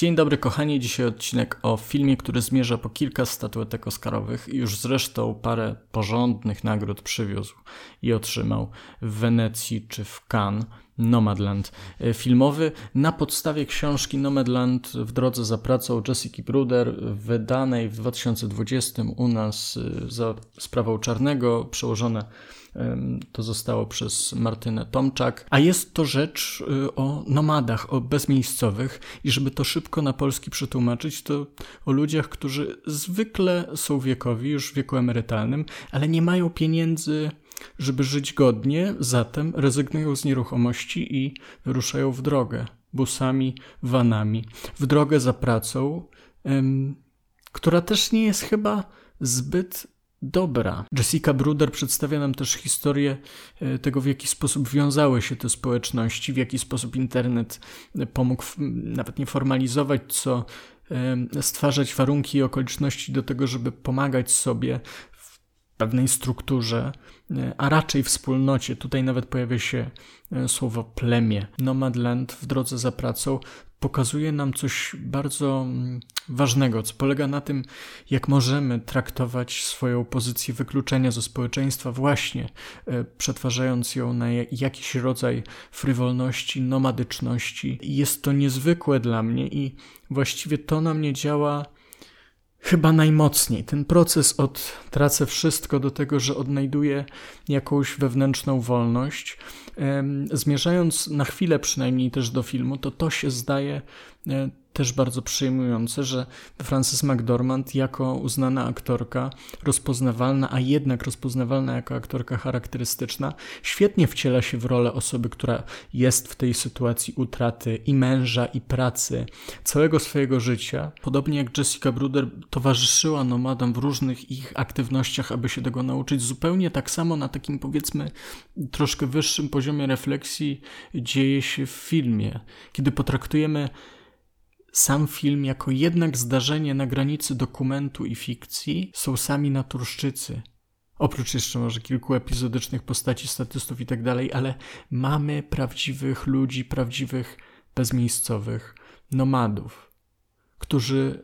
Dzień dobry kochani, dzisiaj odcinek o filmie, który zmierza po kilka statuetek oscarowych i już zresztą parę porządnych nagród przywiózł i otrzymał w Wenecji czy w Cannes. Nomadland filmowy na podstawie książki Nomadland w drodze za pracą Jessica Bruder wydanej w 2020 u nas y, za sprawą Czarnego przełożone to zostało przez Martynę Tomczak. A jest to rzecz y, o nomadach, o bezmiejscowych. I żeby to szybko na polski przetłumaczyć, to o ludziach, którzy zwykle są wiekowi, już w wieku emerytalnym, ale nie mają pieniędzy żeby żyć godnie, zatem rezygnują z nieruchomości i wyruszają w drogę. Busami, vanami, w drogę za pracą, która też nie jest chyba zbyt dobra. Jessica Bruder przedstawia nam też historię e, tego, w jaki sposób wiązały się te społeczności, w jaki sposób internet e, pomógł nawet nie formalizować, co stwarzać warunki i okoliczności do tego, żeby pomagać sobie pewnej strukturze, e, a raczej wspólnocie. Tutaj nawet pojawia się słowo plemię. Nomadland w drodze za pracą pokazuje nam coś bardzo mm, ważnego, co polega na tym, jak możemy traktować swoją pozycję wykluczenia ze społeczeństwa, właśnie e, przetwarzając ją na jakiś rodzaj frywolności, nomadyczności. Jest to niezwykłe dla mnie i właściwie to na mnie działa chyba najmocniej. Ten proces od tracę wszystko do tego, że odnajduję jakąś wewnętrzną wolność, zmierzając na chwilę przynajmniej też do filmu, to to się zdaje e, też bardzo przejmujące, że Frances McDormand jako uznana aktorka, rozpoznawalna, a jednak rozpoznawalna jako aktorka charakterystyczna, świetnie wciela się w rolę osoby, która jest w tej sytuacji utraty i męża, i pracy, całego swojego życia. Podobnie jak Jessica Bruder towarzyszyła nomadom w różnych ich aktywnościach, aby się tego nauczyć. Zupełnie tak samo na takim powiedzmy troszkę wyższym poziomie refleksji dzieje się w filmie. Kiedy potraktujemy sam film jako jednak zdarzenie na granicy dokumentu i fikcji są sami naturszczycy. Oprócz jeszcze może kilku epizodycznych postaci, statystów i tak dalej, ale mamy prawdziwych ludzi, prawdziwych bezmiejscowych nomadów, którzy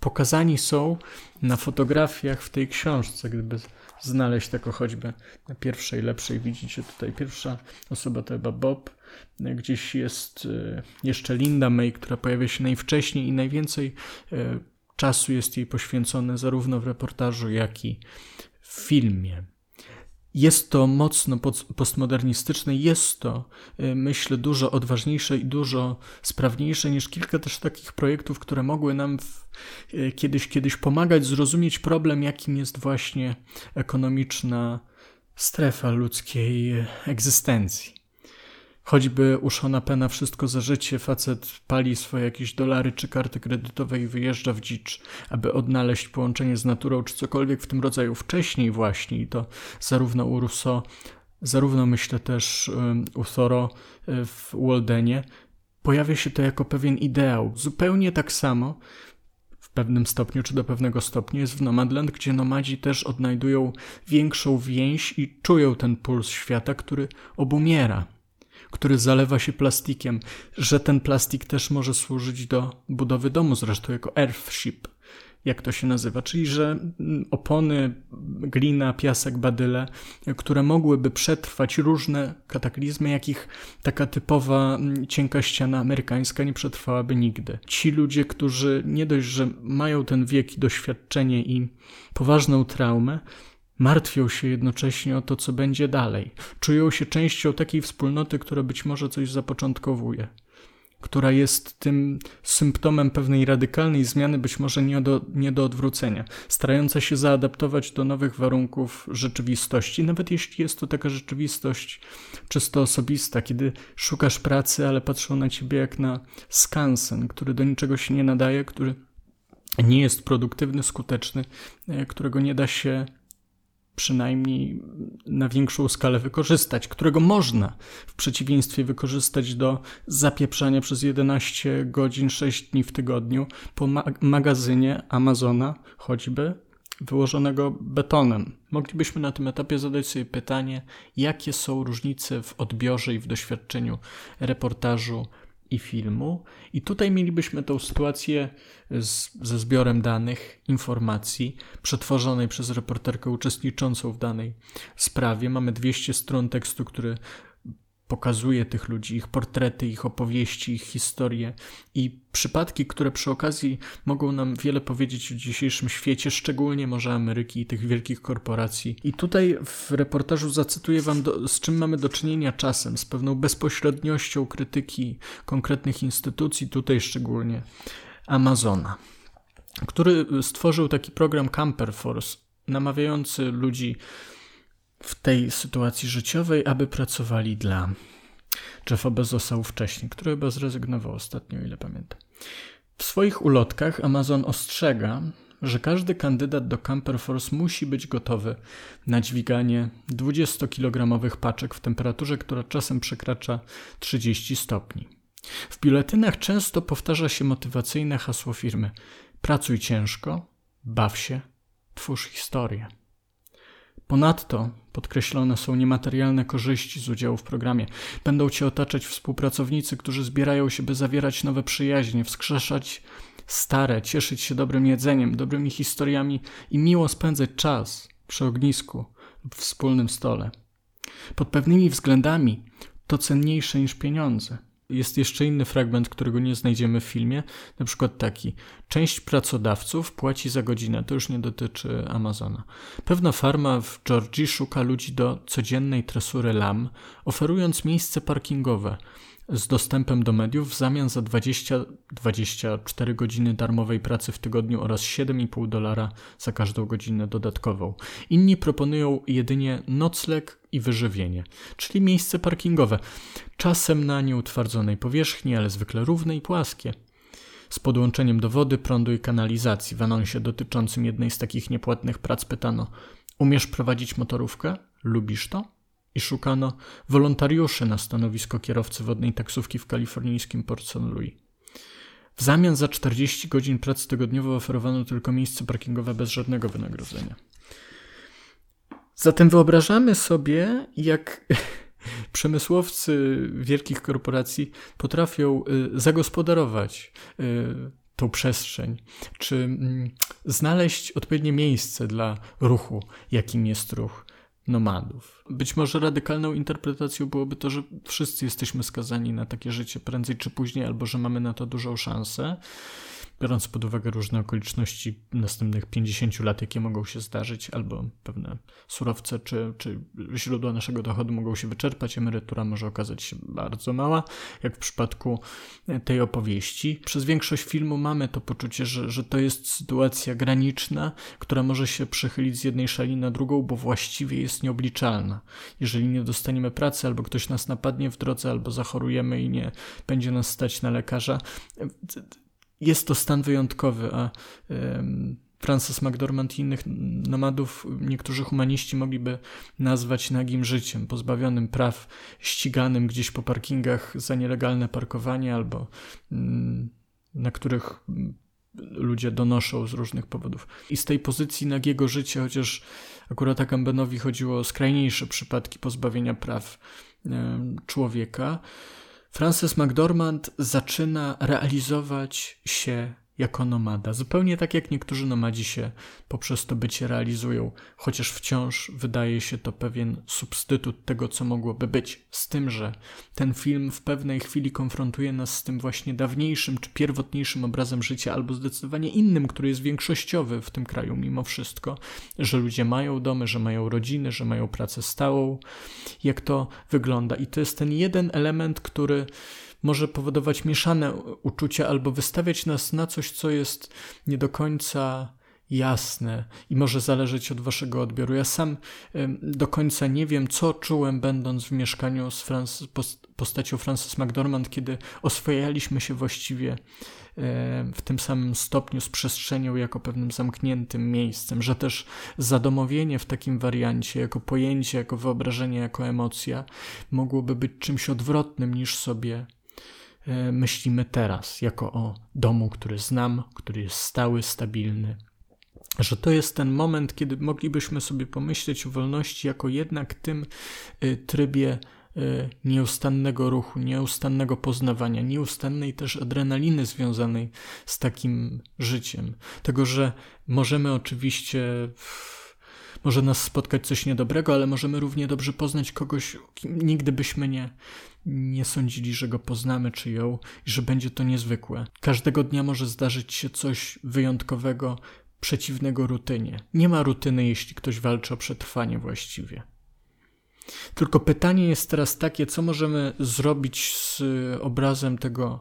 pokazani są na fotografiach w tej książce, gdyby znaleźć taką choćby na pierwszej, lepszej. Widzicie tutaj pierwsza osoba to chyba Bob, gdzieś jest e, jeszcze Linda May, która pojawia się najwcześniej i najwięcej e, czasu jest jej poświęcone zarówno w reportażu, jak i w filmie. Jest to mocno postmodernistyczne, jest to, y, myślę, dużo odważniejsze i dużo sprawniejsze niż kilka też takich projektów, które mogły nam w, kiedyś, kiedyś pomagać zrozumieć problem, jakim jest właśnie ekonomiczna strefa ludzkiej egzystencji. Choćby u Shona Pena wszystko za życie, facet pali swoje jakieś dolary czy karty kredytowe i wyjeżdża w dzicz, aby odnaleźć połączenie z naturą czy cokolwiek w tym rodzaju wcześniej właśnie i to zarówno u Rousseau, zarówno myślę też u Thoreau w Waldenie, pojawia się to jako pewien ideał. Zupełnie tak samo w pewnym stopniu, czy do pewnego stopnia jest w Nomadland, gdzie nomadzi też odnajdują większą więź i czują ten puls świata, który obumiera który zalewa się plastikiem, że ten plastik też może służyć do budowy domu, zresztą jako earthship, jak to się nazywa, czyli że opony, glina, piasek, badyle, które mogłyby przetrwać różne kataklizmy, jakich taka typowa cienka ściana amerykańska nie przetrwałaby nigdy. Ci ludzie, którzy nie dość, że mają ten wiek i doświadczenie i poważną traumę, Martwią się jednocześnie o to, co będzie dalej. Czują się częścią takiej wspólnoty, która być może coś zapoczątkowuje, która jest tym symptomem pewnej radykalnej zmiany, być może nie do, nie do odwrócenia, starająca się zaadaptować do nowych warunków rzeczywistości, nawet jeśli jest to taka rzeczywistość czysto osobista, kiedy szukasz pracy, ale patrzą na ciebie jak na skansen, który do niczego się nie nadaje, który nie jest produktywny, skuteczny, e, którego nie da się przynajmniej na większą skalę wykorzystać, którego można w przeciwieństwie wykorzystać do zapieprzania przez 11 godzin 6 dni w tygodniu po ma magazynie Amazona choćby wyłożonego betonem. Moglibyśmy na tym etapie zadać sobie pytanie, jakie są różnice w odbiorze i w doświadczeniu reportażu i filmu. I tutaj mielibyśmy tą sytuację z, ze zbiorem danych, informacji przetworzonej przez reporterkę uczestniczącą w danej sprawie. Mamy 200 stron tekstu, który pokazuje tych ludzi, ich portrety, ich opowieści, ich historie i przypadki, które przy okazji mogą nam wiele powiedzieć o dzisiejszym świecie, szczególnie może Ameryki i tych wielkich korporacji. I tutaj w reportażu zacytuję Wam, do, z czym mamy do czynienia czasem, z pewną bezpośredniością krytyki konkretnych instytucji, tutaj szczególnie Amazona, który stworzył taki program Camper Force, namawiający ludzi w tej sytuacji życiowej, aby pracowali dla Jeffa Bezosa wcześniej, który chyba zrezygnował ostatnio, ile pamiętam. W swoich ulotkach Amazon ostrzega, że każdy kandydat do Camper Force musi być gotowy na dźwiganie 20-kilogramowych paczek w temperaturze, która czasem przekracza 30 stopni. W biuletynach często powtarza się motywacyjne hasło firmy: pracuj ciężko, baw się, twórz historię. Ponadto podkreślone są niematerialne korzyści z udziału w programie. Będą cię otaczać współpracownicy, którzy zbierają się, by zawierać nowe przyjaźnie, wskrzeszać stare, cieszyć się dobrym jedzeniem, dobrymi historiami i miło spędzać czas przy ognisku lub wspólnym stole. Pod pewnymi względami to cenniejsze niż pieniądze. Jest jeszcze inny fragment, którego nie znajdziemy w filmie, na przykład taki. Część pracodawców płaci za godzinę, to już nie dotyczy Amazona. Pewna farma w Georgii szuka ludzi do codziennej tresury lam, oferując miejsce parkingowe z dostępem do mediów w zamian za 20-24 godziny darmowej pracy w tygodniu oraz 7,5 dolara za każdą godzinę dodatkową. Inni proponują jedynie nocleg i wyżywienie, czyli miejsce parkingowe, czasem na nieutwardzonej powierzchni, ale zwykle równe i płaskie. Z podłączeniem do wody, prądu i kanalizacji. W anonsie dotyczącym jednej z takich niepłatnych prac pytano: Umiesz prowadzić motorówkę? Lubisz to? I szukano wolontariuszy na stanowisko kierowcy wodnej taksówki w kalifornijskim Port St. Louis. W zamian za 40 godzin pracy tygodniowo oferowano tylko miejsce parkingowe bez żadnego wynagrodzenia. Zatem wyobrażamy sobie, jak przemysłowcy wielkich korporacji potrafią y, zagospodarować y, tą przestrzeń, czy mm, znaleźć odpowiednie miejsce dla ruchu, jakim jest ruch nomadów. Być może radykalną interpretacją byłoby to, że wszyscy jesteśmy skazani na takie życie prędzej czy później, albo że mamy na to dużą szansę biorąc pod uwagę różne okoliczności następnych 50 lat, jakie mogą się zdarzyć, albo pewne surowce czy, czy źródła naszego dochodu mogą się wyczerpać, emerytura może okazać się bardzo mała, jak w przypadku tej opowieści. Przez większość filmu mamy to poczucie, że, że to jest sytuacja graniczna, która może się przechylić z jednej szali na drugą, bo właściwie jest nieobliczalna. Jeżeli nie dostaniemy pracy, albo ktoś nas napadnie w drodze, albo zachorujemy i nie będzie nas stać na lekarza, jest to stan wyjątkowy, a Francis McDormand i innych nomadów niektórzy humaniści mogliby nazwać nagim życiem, pozbawionym praw, ściganym gdzieś po parkingach za nielegalne parkowanie albo mm, na których ludzie donoszą z różnych powodów. I z tej pozycji nagiego życia, chociaż akurat Agambenowi chodziło o skrajniejsze przypadki pozbawienia praw człowieka, Frances McDormand zaczyna realizować się jako nomada. Zupełnie tak jak niektórzy nomadzi się poprzez to bycie realizują, chociaż wciąż wydaje się to pewien substytut tego, co mogłoby być. Z tym, że ten film w pewnej chwili konfrontuje nas z tym właśnie dawniejszym czy pierwotniejszym obrazem życia, albo zdecydowanie innym, który jest większościowy w tym kraju mimo wszystko, że ludzie mają domy, że mają rodziny, że mają pracę stałą, jak to wygląda. I to jest ten jeden element, który może powodować mieszane uczucia albo wystawiać nas na coś, co jest nie do końca jasne i może zależeć od waszego odbioru. Ja sam do końca nie wiem, co czułem, będąc w mieszkaniu z Franc postacią Frances McDormand, kiedy oswojaliśmy się właściwie w tym samym stopniu z przestrzenią jako pewnym zamkniętym miejscem, że też zadomowienie w takim wariancie, jako pojęcie, jako wyobrażenie, jako emocja, mogłoby być czymś odwrotnym niż sobie myślimy teraz, jako o domu, który znam, który jest stały, stabilny. Że to jest ten moment, kiedy moglibyśmy sobie pomyśleć o wolności jako jednak tym e, trybie y, nieustannego ruchu, nieustannego poznawania, nieustannej też adrenaliny związanej z takim życiem. Tego, że możemy oczywiście. Może nas spotkać coś niedobrego, ale możemy równie dobrze poznać kogoś, kim nigdy byśmy nie, nie sądzili, że go poznamy czy ją i że będzie to niezwykłe. Każdego dnia może zdarzyć się coś wyjątkowego, przeciwnego rutynie. Nie ma rutyny, jeśli ktoś walczy o przetrwanie właściwie. Tylko pytanie jest teraz takie, co możemy zrobić z obrazem tego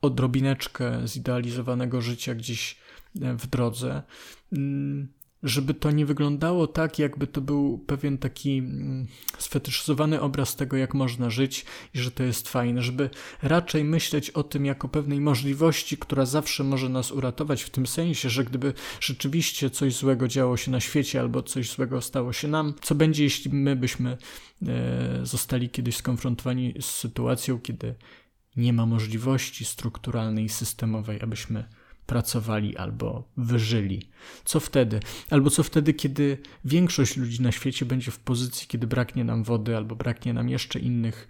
odrobineczkę zidealizowanego życia gdzieś w drodze, mm, żeby to nie wyglądało tak, jakby to był pewien taki mm, sfetyszyzowany obraz tego, jak można żyć i że to jest fajne, żeby raczej myśleć o tym jako pewnej możliwości, która zawsze może nas uratować, w tym sensie, że gdyby rzeczywiście coś złego działo się na świecie albo coś złego stało się nam, co będzie, jeśli my byśmy e, zostali kiedyś skonfrontowani z sytuacją, kiedy nie ma możliwości strukturalnej, systemowej, abyśmy pracowali albo wyżyli. Co wtedy? Albo co wtedy, kiedy większość ludzi na świecie będzie w pozycji, kiedy braknie nam wody albo braknie nam jeszcze innych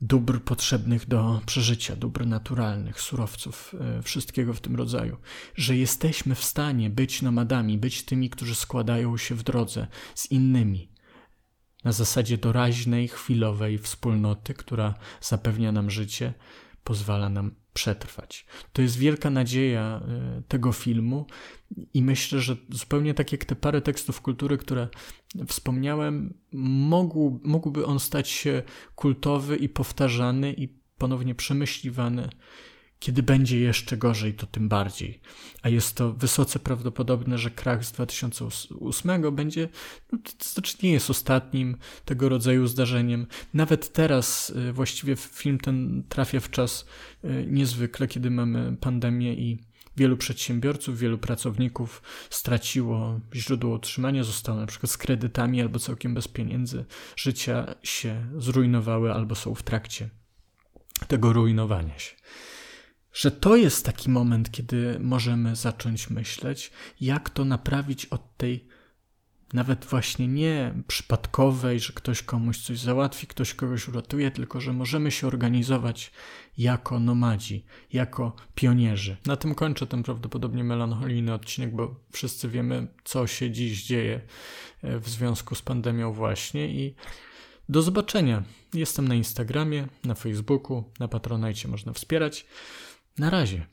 dóbr potrzebnych do przeżycia, dóbr naturalnych, surowców, e, wszystkiego w tym rodzaju. Że jesteśmy w stanie być nomadami, być tymi, którzy składają się w drodze z innymi. Na zasadzie doraźnej, chwilowej wspólnoty, która zapewnia nam życie, pozwala nam przetrwać. To jest wielka nadzieja y, tego filmu i myślę, że zupełnie tak jak te parę tekstów kultury, które wspomniałem, mógł, mógłby on stać się kultowy i powtarzany i ponownie przemyśliwany kiedy będzie jeszcze gorzej, to tym bardziej. A jest to wysoce prawdopodobne, że krach z 2008 będzie, no, to znaczy nie jest ostatnim tego rodzaju zdarzeniem. Nawet teraz y, właściwie film ten trafia w czas y, niezwykle, kiedy mamy pandemię i wielu przedsiębiorców, wielu pracowników straciło źródło utrzymania, zostało na przykład z kredytami albo całkiem bez pieniędzy. Życia się zrujnowały albo są w trakcie tego rujnowania się że to jest taki moment, kiedy możemy zacząć myśleć, jak to naprawić od tej nawet właśnie nie przypadkowej, że ktoś komuś coś załatwi, ktoś kogoś uratuje, tylko że możemy się organizować jako nomadzi, jako pionierzy. Na tym kończę ten prawdopodobnie melancholijny odcinek, bo wszyscy wiemy, co się dziś dzieje e, w związku z pandemią właśnie i do zobaczenia. Jestem na Instagramie, na Facebooku, na Patronajcie można wspierać. Razie.